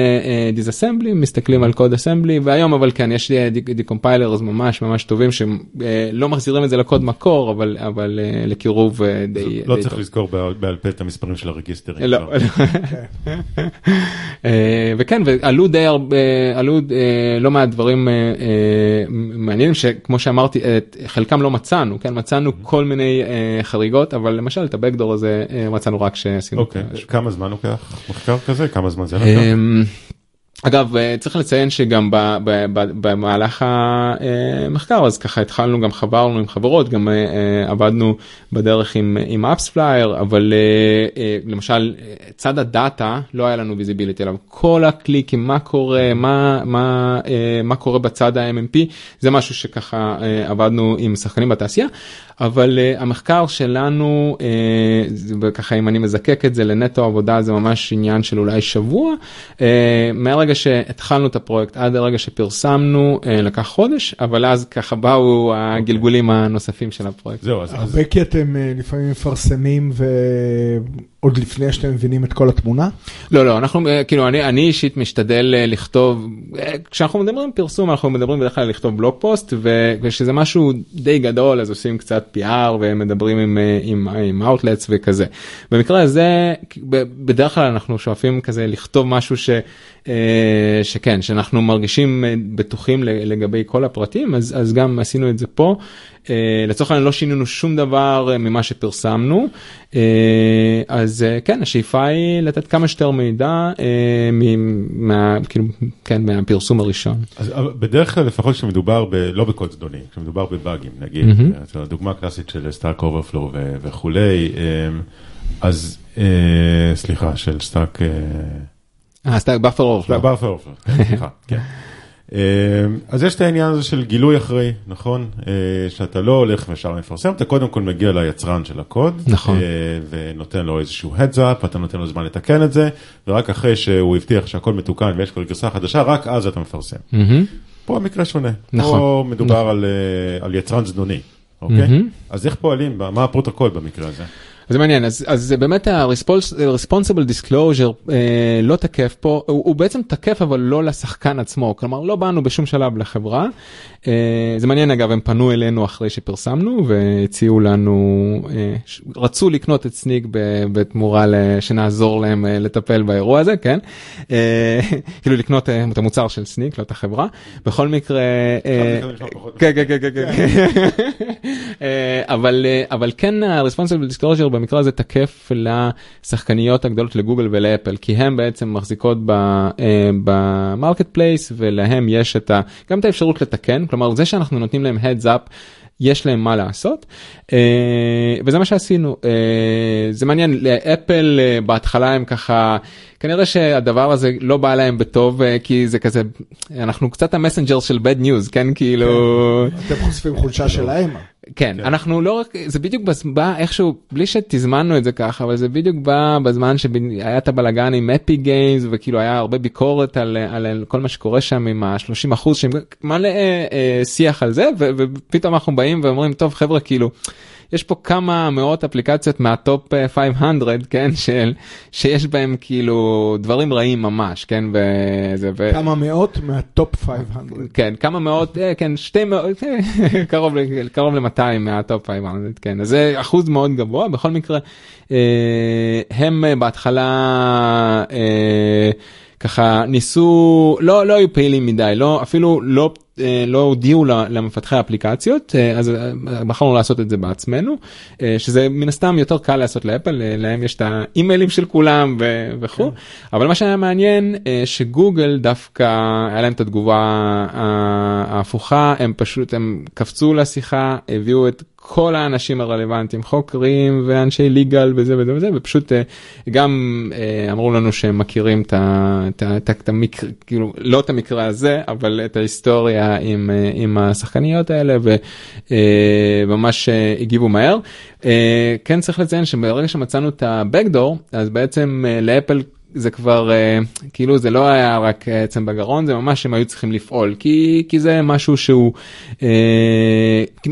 disassembly, מסתכלים על קוד assembly, והיום אבל כן, יש decompilers ממש ממש טובים שלא מחזירים את זה לקוד מקור, אבל, אבל אה, לקירוב אה, די, לא די צריך טוב. לזכור בעל פה את המספרים של הרגיסטרים. לא. אה, וכן ועלו די הרבה עלו אה, לא מעט דברים אה, אה, מעניינים שכמו שאמרתי את חלקם לא מצאנו כן מצאנו כל מיני אה, חריגות אבל למשל את ה backdoor הזה אה, מצאנו רק שעשינו. אוקיי, כמה זמן לוקח מחקר כזה? כמה זמן זה לקח? אגב אה, צריך לציין שגם במהלך המחקר אז ככה התחלנו גם חברנו עם חברות גם אה, אה, עבדנו בדרך עם עם AppsFlyer אבל אה, אה, למשל אה, צד הדאטה לא היה לנו visibility עליו. כל הקליקים מה קורה מה מה אה, מה קורה בצד ה-MMP זה משהו שככה אה, עבדנו עם שחקנים בתעשייה. אבל המחקר שלנו וככה אם אני מזקק את זה לנטו עבודה זה ממש עניין של אולי שבוע. uh, מהרגע שהתחלנו את הפרויקט עד הרגע שפרסמנו uh, לקח חודש אבל אז ככה באו הגלגולים הנוספים של הפרויקט. זהו, אז- הרבה כי אתם אה, לפעמים מפרסמים ועוד לפני שאתם מבינים את כל התמונה. לא לא אנחנו אה, כאילו אני אני אישית משתדל אה, לכתוב אה, כשאנחנו מדברים פרסום אנחנו מדברים בדרך כלל לכתוב בלוג פוסט וכשזה משהו די גדול אז עושים קצת PR ומדברים עם אה, עם עם outlets וכזה. במקרה הזה בדרך כלל אנחנו שואפים כזה לכתוב משהו ש... אה, שכן שאנחנו מרגישים אה, בטוחים לגבי כל הפרטים אז אז גם עשינו את זה פה. אה, לצורך העניין לא שינינו שום דבר ממה שפרסמנו אז כן השאיפה היא לתת כמה שיותר מידע מה כאילו כן מהפרסום הראשון. אז בדרך כלל לפחות כשמדובר ב... לא בקוד זדוני, כשמדובר בבאגים נגיד. זו הדוגמה הקלאסית של stack overflow וכולי, אז סליחה, של stack... אה, סתם buffer overflow. buffer overflow, כן, סליחה, כן. אמ, אז יש את העניין הזה של גילוי אחראי, נכון? אה, שאתה לא הולך וישר מפרסם, אתה קודם כל מגיע ליצרן של הקוד, נכון. אה, ונותן לו איזשהו heads up, אתה נותן לו זמן לתקן את זה, ורק אחרי שהוא הבטיח שהכל מתוקן ויש כבר גרסה חדשה, רק אז אתה מפרסם. פה המקרה שונה. נכון. פה מדובר על, אה, על יצרן זדוני, אוקיי? אז איך פועלים? מה הפרוטוקול במקרה הזה? זה מעניין. אז אז זה באמת ה-responsible disclosure אה, לא תקף פה הוא, הוא בעצם תקף אבל לא לשחקן עצמו. כלומר לא באנו בשום שלב לחברה. אה, זה מעניין אגב הם פנו אלינו אחרי שפרסמנו והציעו לנו אה, רצו לקנות את סניק ב- בתמורה שנעזור להם אה, לטפל באירוע הזה כן? אה, כאילו לקנות אה, את המוצר של Snyk לא את החברה. בכל מקרה. אה, כן כן כן כן כן. אה, אבל אה, אבל כן ה-responsible disclosure במקרה הזה תקף לשחקניות הגדולות לגוגל ולאפל, כי הן בעצם מחזיקות ב marketplace ולהם יש את ה, גם את האפשרות לתקן, כלומר זה שאנחנו נותנים להם heads up. יש להם מה לעשות אה, וזה מה שעשינו אה, זה מעניין לאפל אה, בהתחלה הם ככה כנראה שהדבר הזה לא בא להם בטוב כי זה כזה אנחנו קצת המסנג'ר של bad news כן כאילו אתם חושפים חולשה שלהם. כן, כן, אנחנו לא רק, זה בדיוק בא איכשהו, בלי שתזמנו את זה ככה, אבל זה בדיוק בא בזמן שהיה את הבלאגן עם אפי גיימס, וכאילו היה הרבה ביקורת על, על, על כל מה שקורה שם עם ה-30 אחוז, שמלא אה, אה, שיח על זה, ו, ופתאום אנחנו באים ואומרים, טוב חבר'ה, כאילו, יש פה כמה מאות אפליקציות מה top 500 אה, כן של שיש בהם כאילו דברים רעים ממש כן וזה ו... כמה מאות מה top 500 כן כמה מאות אה, כן שתי מאות קרוב קרוב ל-200 מה top 500 כן אז זה אחוז מאוד גבוה בכל מקרה אה, הם בהתחלה. ככה ניסו לא לא היו פעילים מדי לא אפילו לא אה, לא הודיעו למפתחי האפליקציות אה, אז אה, בחרנו לעשות את זה בעצמנו שזה מן הסתם יותר קל לעשות לאפל להם יש את האימיילים של כולם וכו' כן. אבל מה שהיה מעניין שגוגל דווקא היה להם את התגובה ההפוכה הם פשוט הם קפצו לשיחה הביאו את כל האנשים הרלוונטיים חוקרים ואנשי ליגל וזה וזה וזה ופשוט גם אמרו לנו שהם מכירים את המקרה כאילו לא את המקרה הזה אבל את ההיסטוריה. עם, אה, עם השחקניות האלה וממש אה, אה, הגיבו מהר. כן צריך לציין שברגע שמצאנו את ה-Backdoor אז בעצם לאפל זה כבר uh, כאילו זה לא היה רק עצם בגרון זה ממש הם היו צריכים לפעול כי כי זה משהו שהוא uh,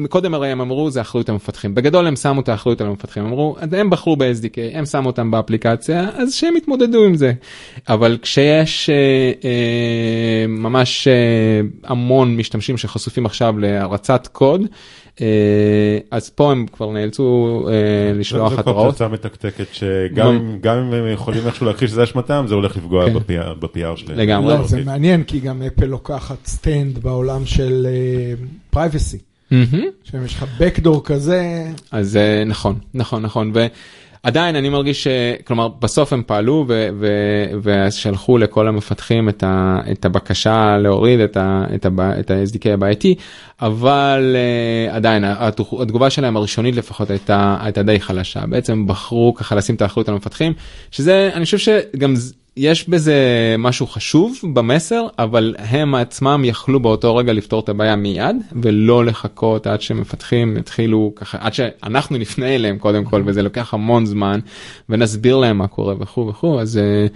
קודם הרי הם אמרו זה אחריות המפתחים בגדול הם שמו את האחריות על המפתחים אמרו הם בחרו ב-SDK הם שמו אותם באפליקציה אז שהם יתמודדו עם זה אבל כשיש uh, ממש המון משתמשים שחשופים עכשיו להרצת קוד. אה, אז פה הם כבר נאלצו אה, לשלוח התראות. זו פצצה מתקתקת שגם אם הם יכולים איכשהו להכחיש שזה אשמתם זה הולך לפגוע כן. ב-PR שלהם. לגמרי. לא, זה מעניין כי גם אפל לוקחת stand בעולם של privacy. שאם יש לך backdoor כזה. אז נכון נכון נכון. עדיין אני מרגיש שכלומר בסוף הם פעלו ושלחו לכל המפתחים את, את הבקשה להוריד את, ה-SDK הבעייתי אבל uh, עדיין התגובה שלהם הראשונית לפחות הייתה די חלשה. בעצם בחרו ככה לשים את האחריות על המפתחים שזה אני חושב שגם יש בזה משהו חשוב במסר אבל הם עצמם יכלו באותו רגע לפתור את הבעיה מיד ולא לחכות עד שמפתחים יתחילו ככה עד שאנחנו נפנה אליהם קודם כל וזה לוקח המון זמן ונסביר להם מה קורה וכו' וכו' אז. אה,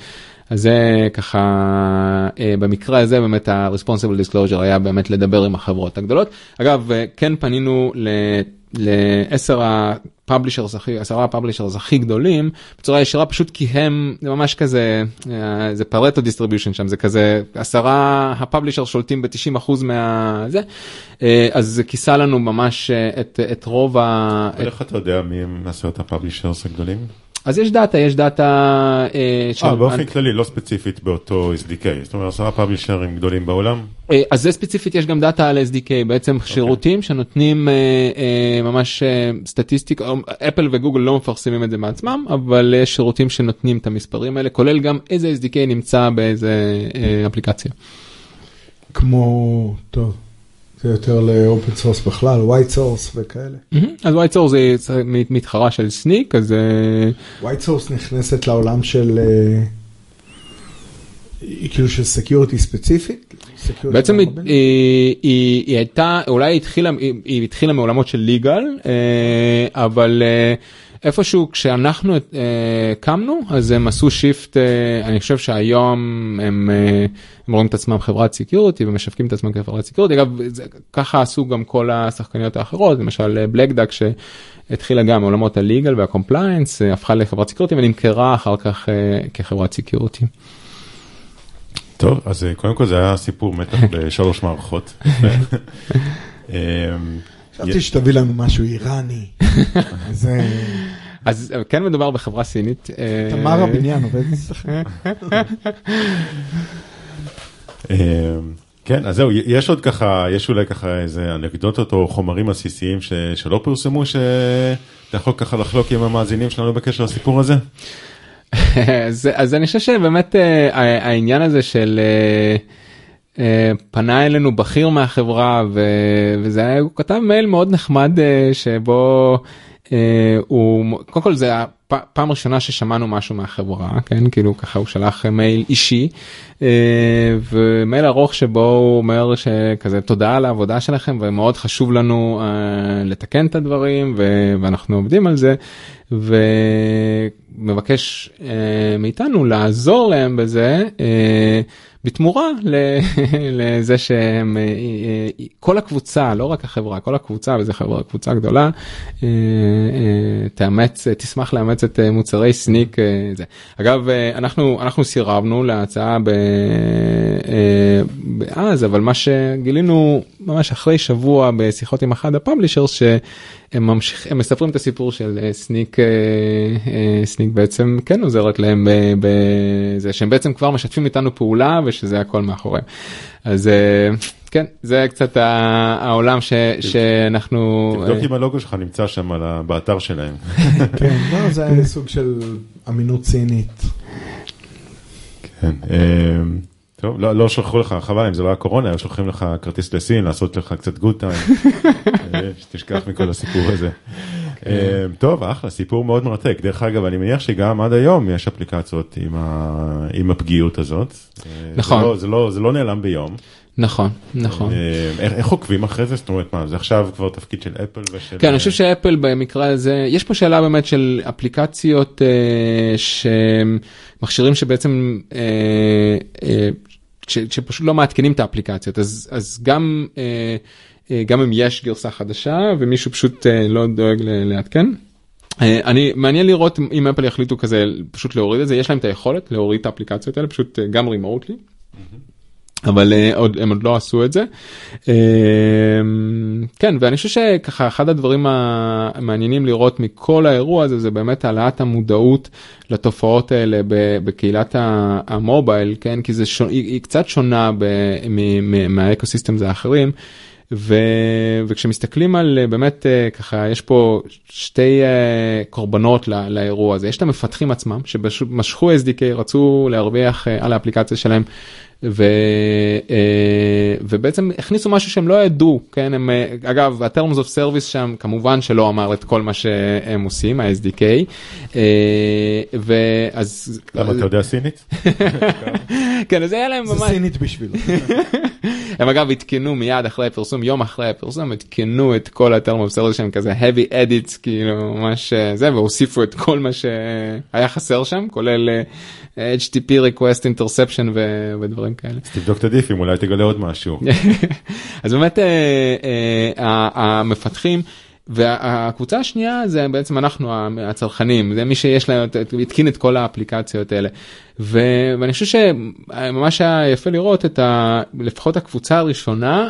אז זה ככה אה, במקרה הזה באמת ה-responsible disclosure היה באמת לדבר עם החברות הגדולות. אגב אה, כן פנינו לעשר ה publishers הכי עשרה ה publishers הכי גדולים בצורה ישירה פשוט כי הם זה ממש כזה אה, זה Pareto distribution שם זה כזה עשרה ה publisher שולטים ב-90% מהזה אז זה כיסה לנו ממש את, את רוב ה... איך אתה יודע מי הם עשרת ה publishers הגדולים? אז יש דאטה, יש דאטה... אה, אה, באופן כללי, לא ספציפית באותו SDK, זאת אומרת עשרה publisher ים גדולים בעולם? אה, אז זה ספציפית, יש גם דאטה על SDK, בעצם okay. שירותים שנותנים אה, אה, ממש אה, סטטיסטיקה, אפל וגוגל לא מפרסמים את זה מעצמם, אבל יש שירותים שנותנים את המספרים האלה, כולל גם איזה SDK נמצא באיזה אה, אפליקציה. כמו, טוב. זה יותר ל open source בכלל, WhiteSource וכאלה. אז WhiteSource זה מתחרה של Snyk, אז... אה, WhiteSource נכנסת לעולם של... אה, כאילו של security ספציפית? בעצם היא, היא, היא הייתה, אולי היא התחילה, היא התחילה מעולמות של legal, אה, אבל איפשהו כשאנחנו uh, קמנו אז הם עשו shift uh, אני חושב שהיום הם, uh, הם רואים את עצמם חברת security ומשווקים את עצמם כחברת security אגב זה, ככה עשו גם כל השחקניות האחרות למשל Black Duck שהתחילה גם מעולמות ה legal וה compliance הפכה לחברת security ונמכרה אחר כך כחברת security. טוב אז קודם כל זה היה סיפור מתח בשלוש מערכות. חשבתי שתביא לנו משהו איראני. אז כן מדובר בחברה סינית. אה, תמר הבניין עובד אצלכם. אה, כן, אז זהו, יש עוד ככה, יש אולי ככה איזה אנקדוטות או חומרים עסיסיים ש, שלא פורסמו, שאתה יכול ככה לחלוק עם המאזינים שלנו בקשר לסיפור הזה? אז, אז אני חושב שבאמת העניין הזה של uh, פנה אלינו בכיר מהחברה ו, וזה היה, הוא כתב מייל מאוד נחמד uh, שבו uh, הוא קודם כל זה הפעם ראשונה ששמענו משהו מהחברה כן כאילו ככה הוא שלח מייל אישי ומייל ארוך שבו הוא אומר שכזה תודה על העבודה שלכם ומאוד חשוב לנו לתקן את הדברים ואנחנו עובדים על זה. ו... מבקש אה, מאיתנו לעזור להם בזה אה, בתמורה לזה שהם, אה, אה, כל הקבוצה, לא רק החברה, כל הקבוצה, וזו חברה, קבוצה גדולה, אה, תאמץ, תשמח לאמץ את מוצרי סניק. זה. אגב, אנחנו, אנחנו סירבנו להצעה אז, אבל מה שגילינו ממש אחרי שבוע בשיחות עם אחד הפאבלישרס, שהם ממשיך, הם מספרים את הסיפור של סניק, סניק בעצם כן עוזרת להם בזה שהם בעצם כבר משתפים איתנו פעולה. שזה הכל מאחוריהם. אז אה, כן זה קצת העולם ש, שאנחנו תבדוק אם הלוגו שלך נמצא שם באתר שלהם. כן, לא, זה היה סוג של אמינות צינית. כן. אה, טוב, לא, לא שלחו לך, חבל אם זה לא היה קורונה, היו שולחים לך כרטיס לסין, לעשות לך קצת גוד טיים, אה, שתשכח מכל הסיפור הזה. כן. טוב, אחלה, סיפור מאוד מרתק. דרך אגב, אני מניח שגם עד היום יש אפליקציות עם, ה... עם הפגיעות הזאת. נכון. זה לא, זה לא, זה לא נעלם ביום. נכון, נכון. איך, איך עוקבים אחרי זה? זאת אומרת, מה, זה עכשיו כבר תפקיד של אפל ושל... כן, אני חושב שאפל במקרה הזה, יש פה שאלה באמת של אפליקציות אה, שמכשירים שבעצם, אה, אה, ש, שפשוט לא מעדכנים את האפליקציות, אז, אז גם... אה, גם אם יש גרסה חדשה ומישהו פשוט אה, לא דואג לעדכן. אה, אני מעניין לראות אם אפל יחליטו כזה פשוט להוריד את זה יש להם את היכולת להוריד את האפליקציות האלה פשוט גם רימוטלי. אבל עוד הם עוד לא עשו את זה. כן ואני חושב שככה אחד הדברים המעניינים לראות מכל האירוע הזה זה באמת העלאת המודעות לתופעות האלה בקהילת המובייל כן כי זה שונה, היא קצת שונה מהאקוסיסטם האחרים. וכשמסתכלים על אה, באמת אה, ככה יש פה שתי אה, קורבנות לא... לאירוע הזה. יש את המפתחים עצמם שמשכו SDK רצו להרוויח על האפליקציה שלהם ובעצם הכניסו משהו שהם לא ידעו כן הם אגב ה-terms of service שם כמובן שלא אמר את כל מה שהם עושים ה-SDK. ואז למה אתה יודע סינית? כן אז היה להם ממש סינית בשבילו. הם אגב עדכנו מיד אחרי הפרסום יום אחרי הפרסום עדכנו את כל ה-term of service שהם כזה heavy edits כאילו ממש זה והוסיפו את כל מה שהיה חסר שם כולל HTTP request interception ודברים כאלה. תבדוק את הדיפים אולי תגלה עוד משהו. אז באמת המפתחים. והקבוצה השנייה זה בעצם אנחנו הצרכנים זה מי שיש להם התקין את כל האפליקציות האלה ואני חושב שממש היה יפה לראות את ה... לפחות הקבוצה הראשונה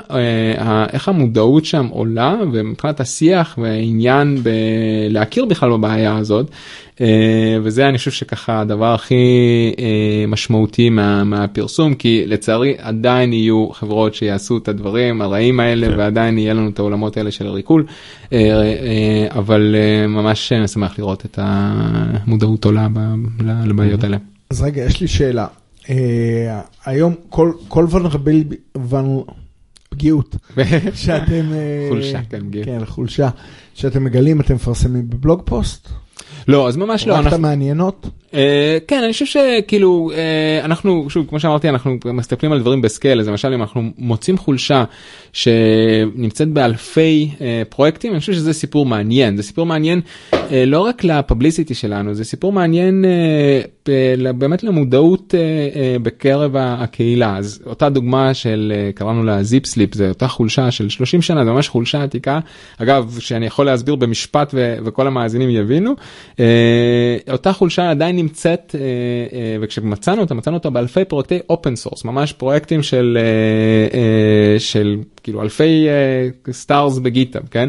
איך המודעות שם עולה ומבחינת השיח והעניין בלהכיר בכלל בבעיה הזאת וזה אני חושב שככה הדבר הכי משמעותי מה, מהפרסום כי לצערי עדיין יהיו חברות שיעשו את הדברים הרעים האלה כן. ועדיין יהיה לנו את העולמות האלה של הריקול אבל ממש משמח לראות את המודעות עולה לבעיות האלה. אז רגע יש לי שאלה היום כל כל פגיעות שאתם חולשה כן חולשה שאתם מגלים אתם מפרסמים ב blog post. לא אז ממש לא. רק את המעניינות? אה, כן אני חושב שכאילו אה, אנחנו שוב כמו שאמרתי אנחנו מסתכלים על דברים ב scale אז למשל אם אנחנו מוצאים חולשה שנמצאת באלפי אה, פרויקטים אני חושב שזה סיפור מעניין זה סיפור מעניין לא רק ל publicity שלנו זה סיפור מעניין באמת למודעות בקרב הקהילה. אז אותה דוגמה של קראנו לה Zip Slip זה אותה חולשה של 30 שנה זה ממש חולשה עתיקה. אגב שאני יכול להסביר במשפט וכל המאזינים יבינו אותה חולשה עדיין נמצאת וכשמצאנו אותה מצאנו אותה באלפי פרויקטי open source ממש פרויקטים של של כאילו אלפי stars ב GitHub כן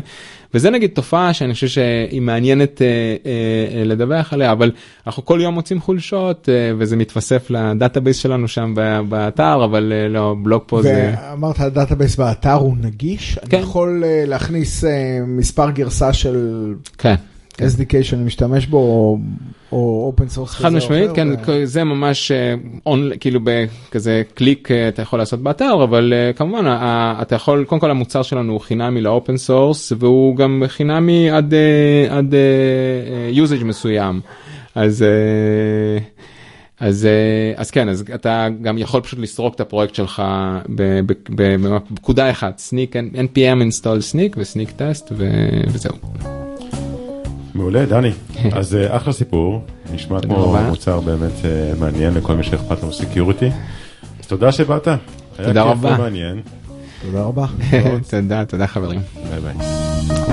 וזה נגיד תופעה שאני חושב שהיא מעניינת אה, אה, לדווח עליה, אבל אנחנו כל יום מוצאים חולשות אה, וזה מתווסף ל database שלנו שם באתר, אבל אה, לא, בלוג פה זה... ואמרת ה database באתר הוא נגיש? כן. אני יכול אה, להכניס אה, מספר גרסה של כן. SDK שאני משתמש בו, או- או open source כזה חד או משמעית, אחר, כן, ו- זה ממש אה, כאילו בכזה קליק אה, אתה יכול לעשות באתר, אבל אה, כמובן אתה יכול, קודם כל המוצר שלנו הוא חינמי ל open source, והוא גם חינמי עד, עד usage מסוים. אז אז אז כן אז אתה גם יכול פשוט לסרוק את הפרויקט שלך בפקודה אחת Snyk npm install Snyk ו Snyk test וזהו. מעולה, דני. אז אה, אחלה סיפור, נשמע כמו. מוצר באמת אה, מעניין לכל מי שאכפת לו security. אז תודה שבאת. היה תודה כיף רבה. ומעניין. תודה רבה. תודה תודה חברים. ביי ביי.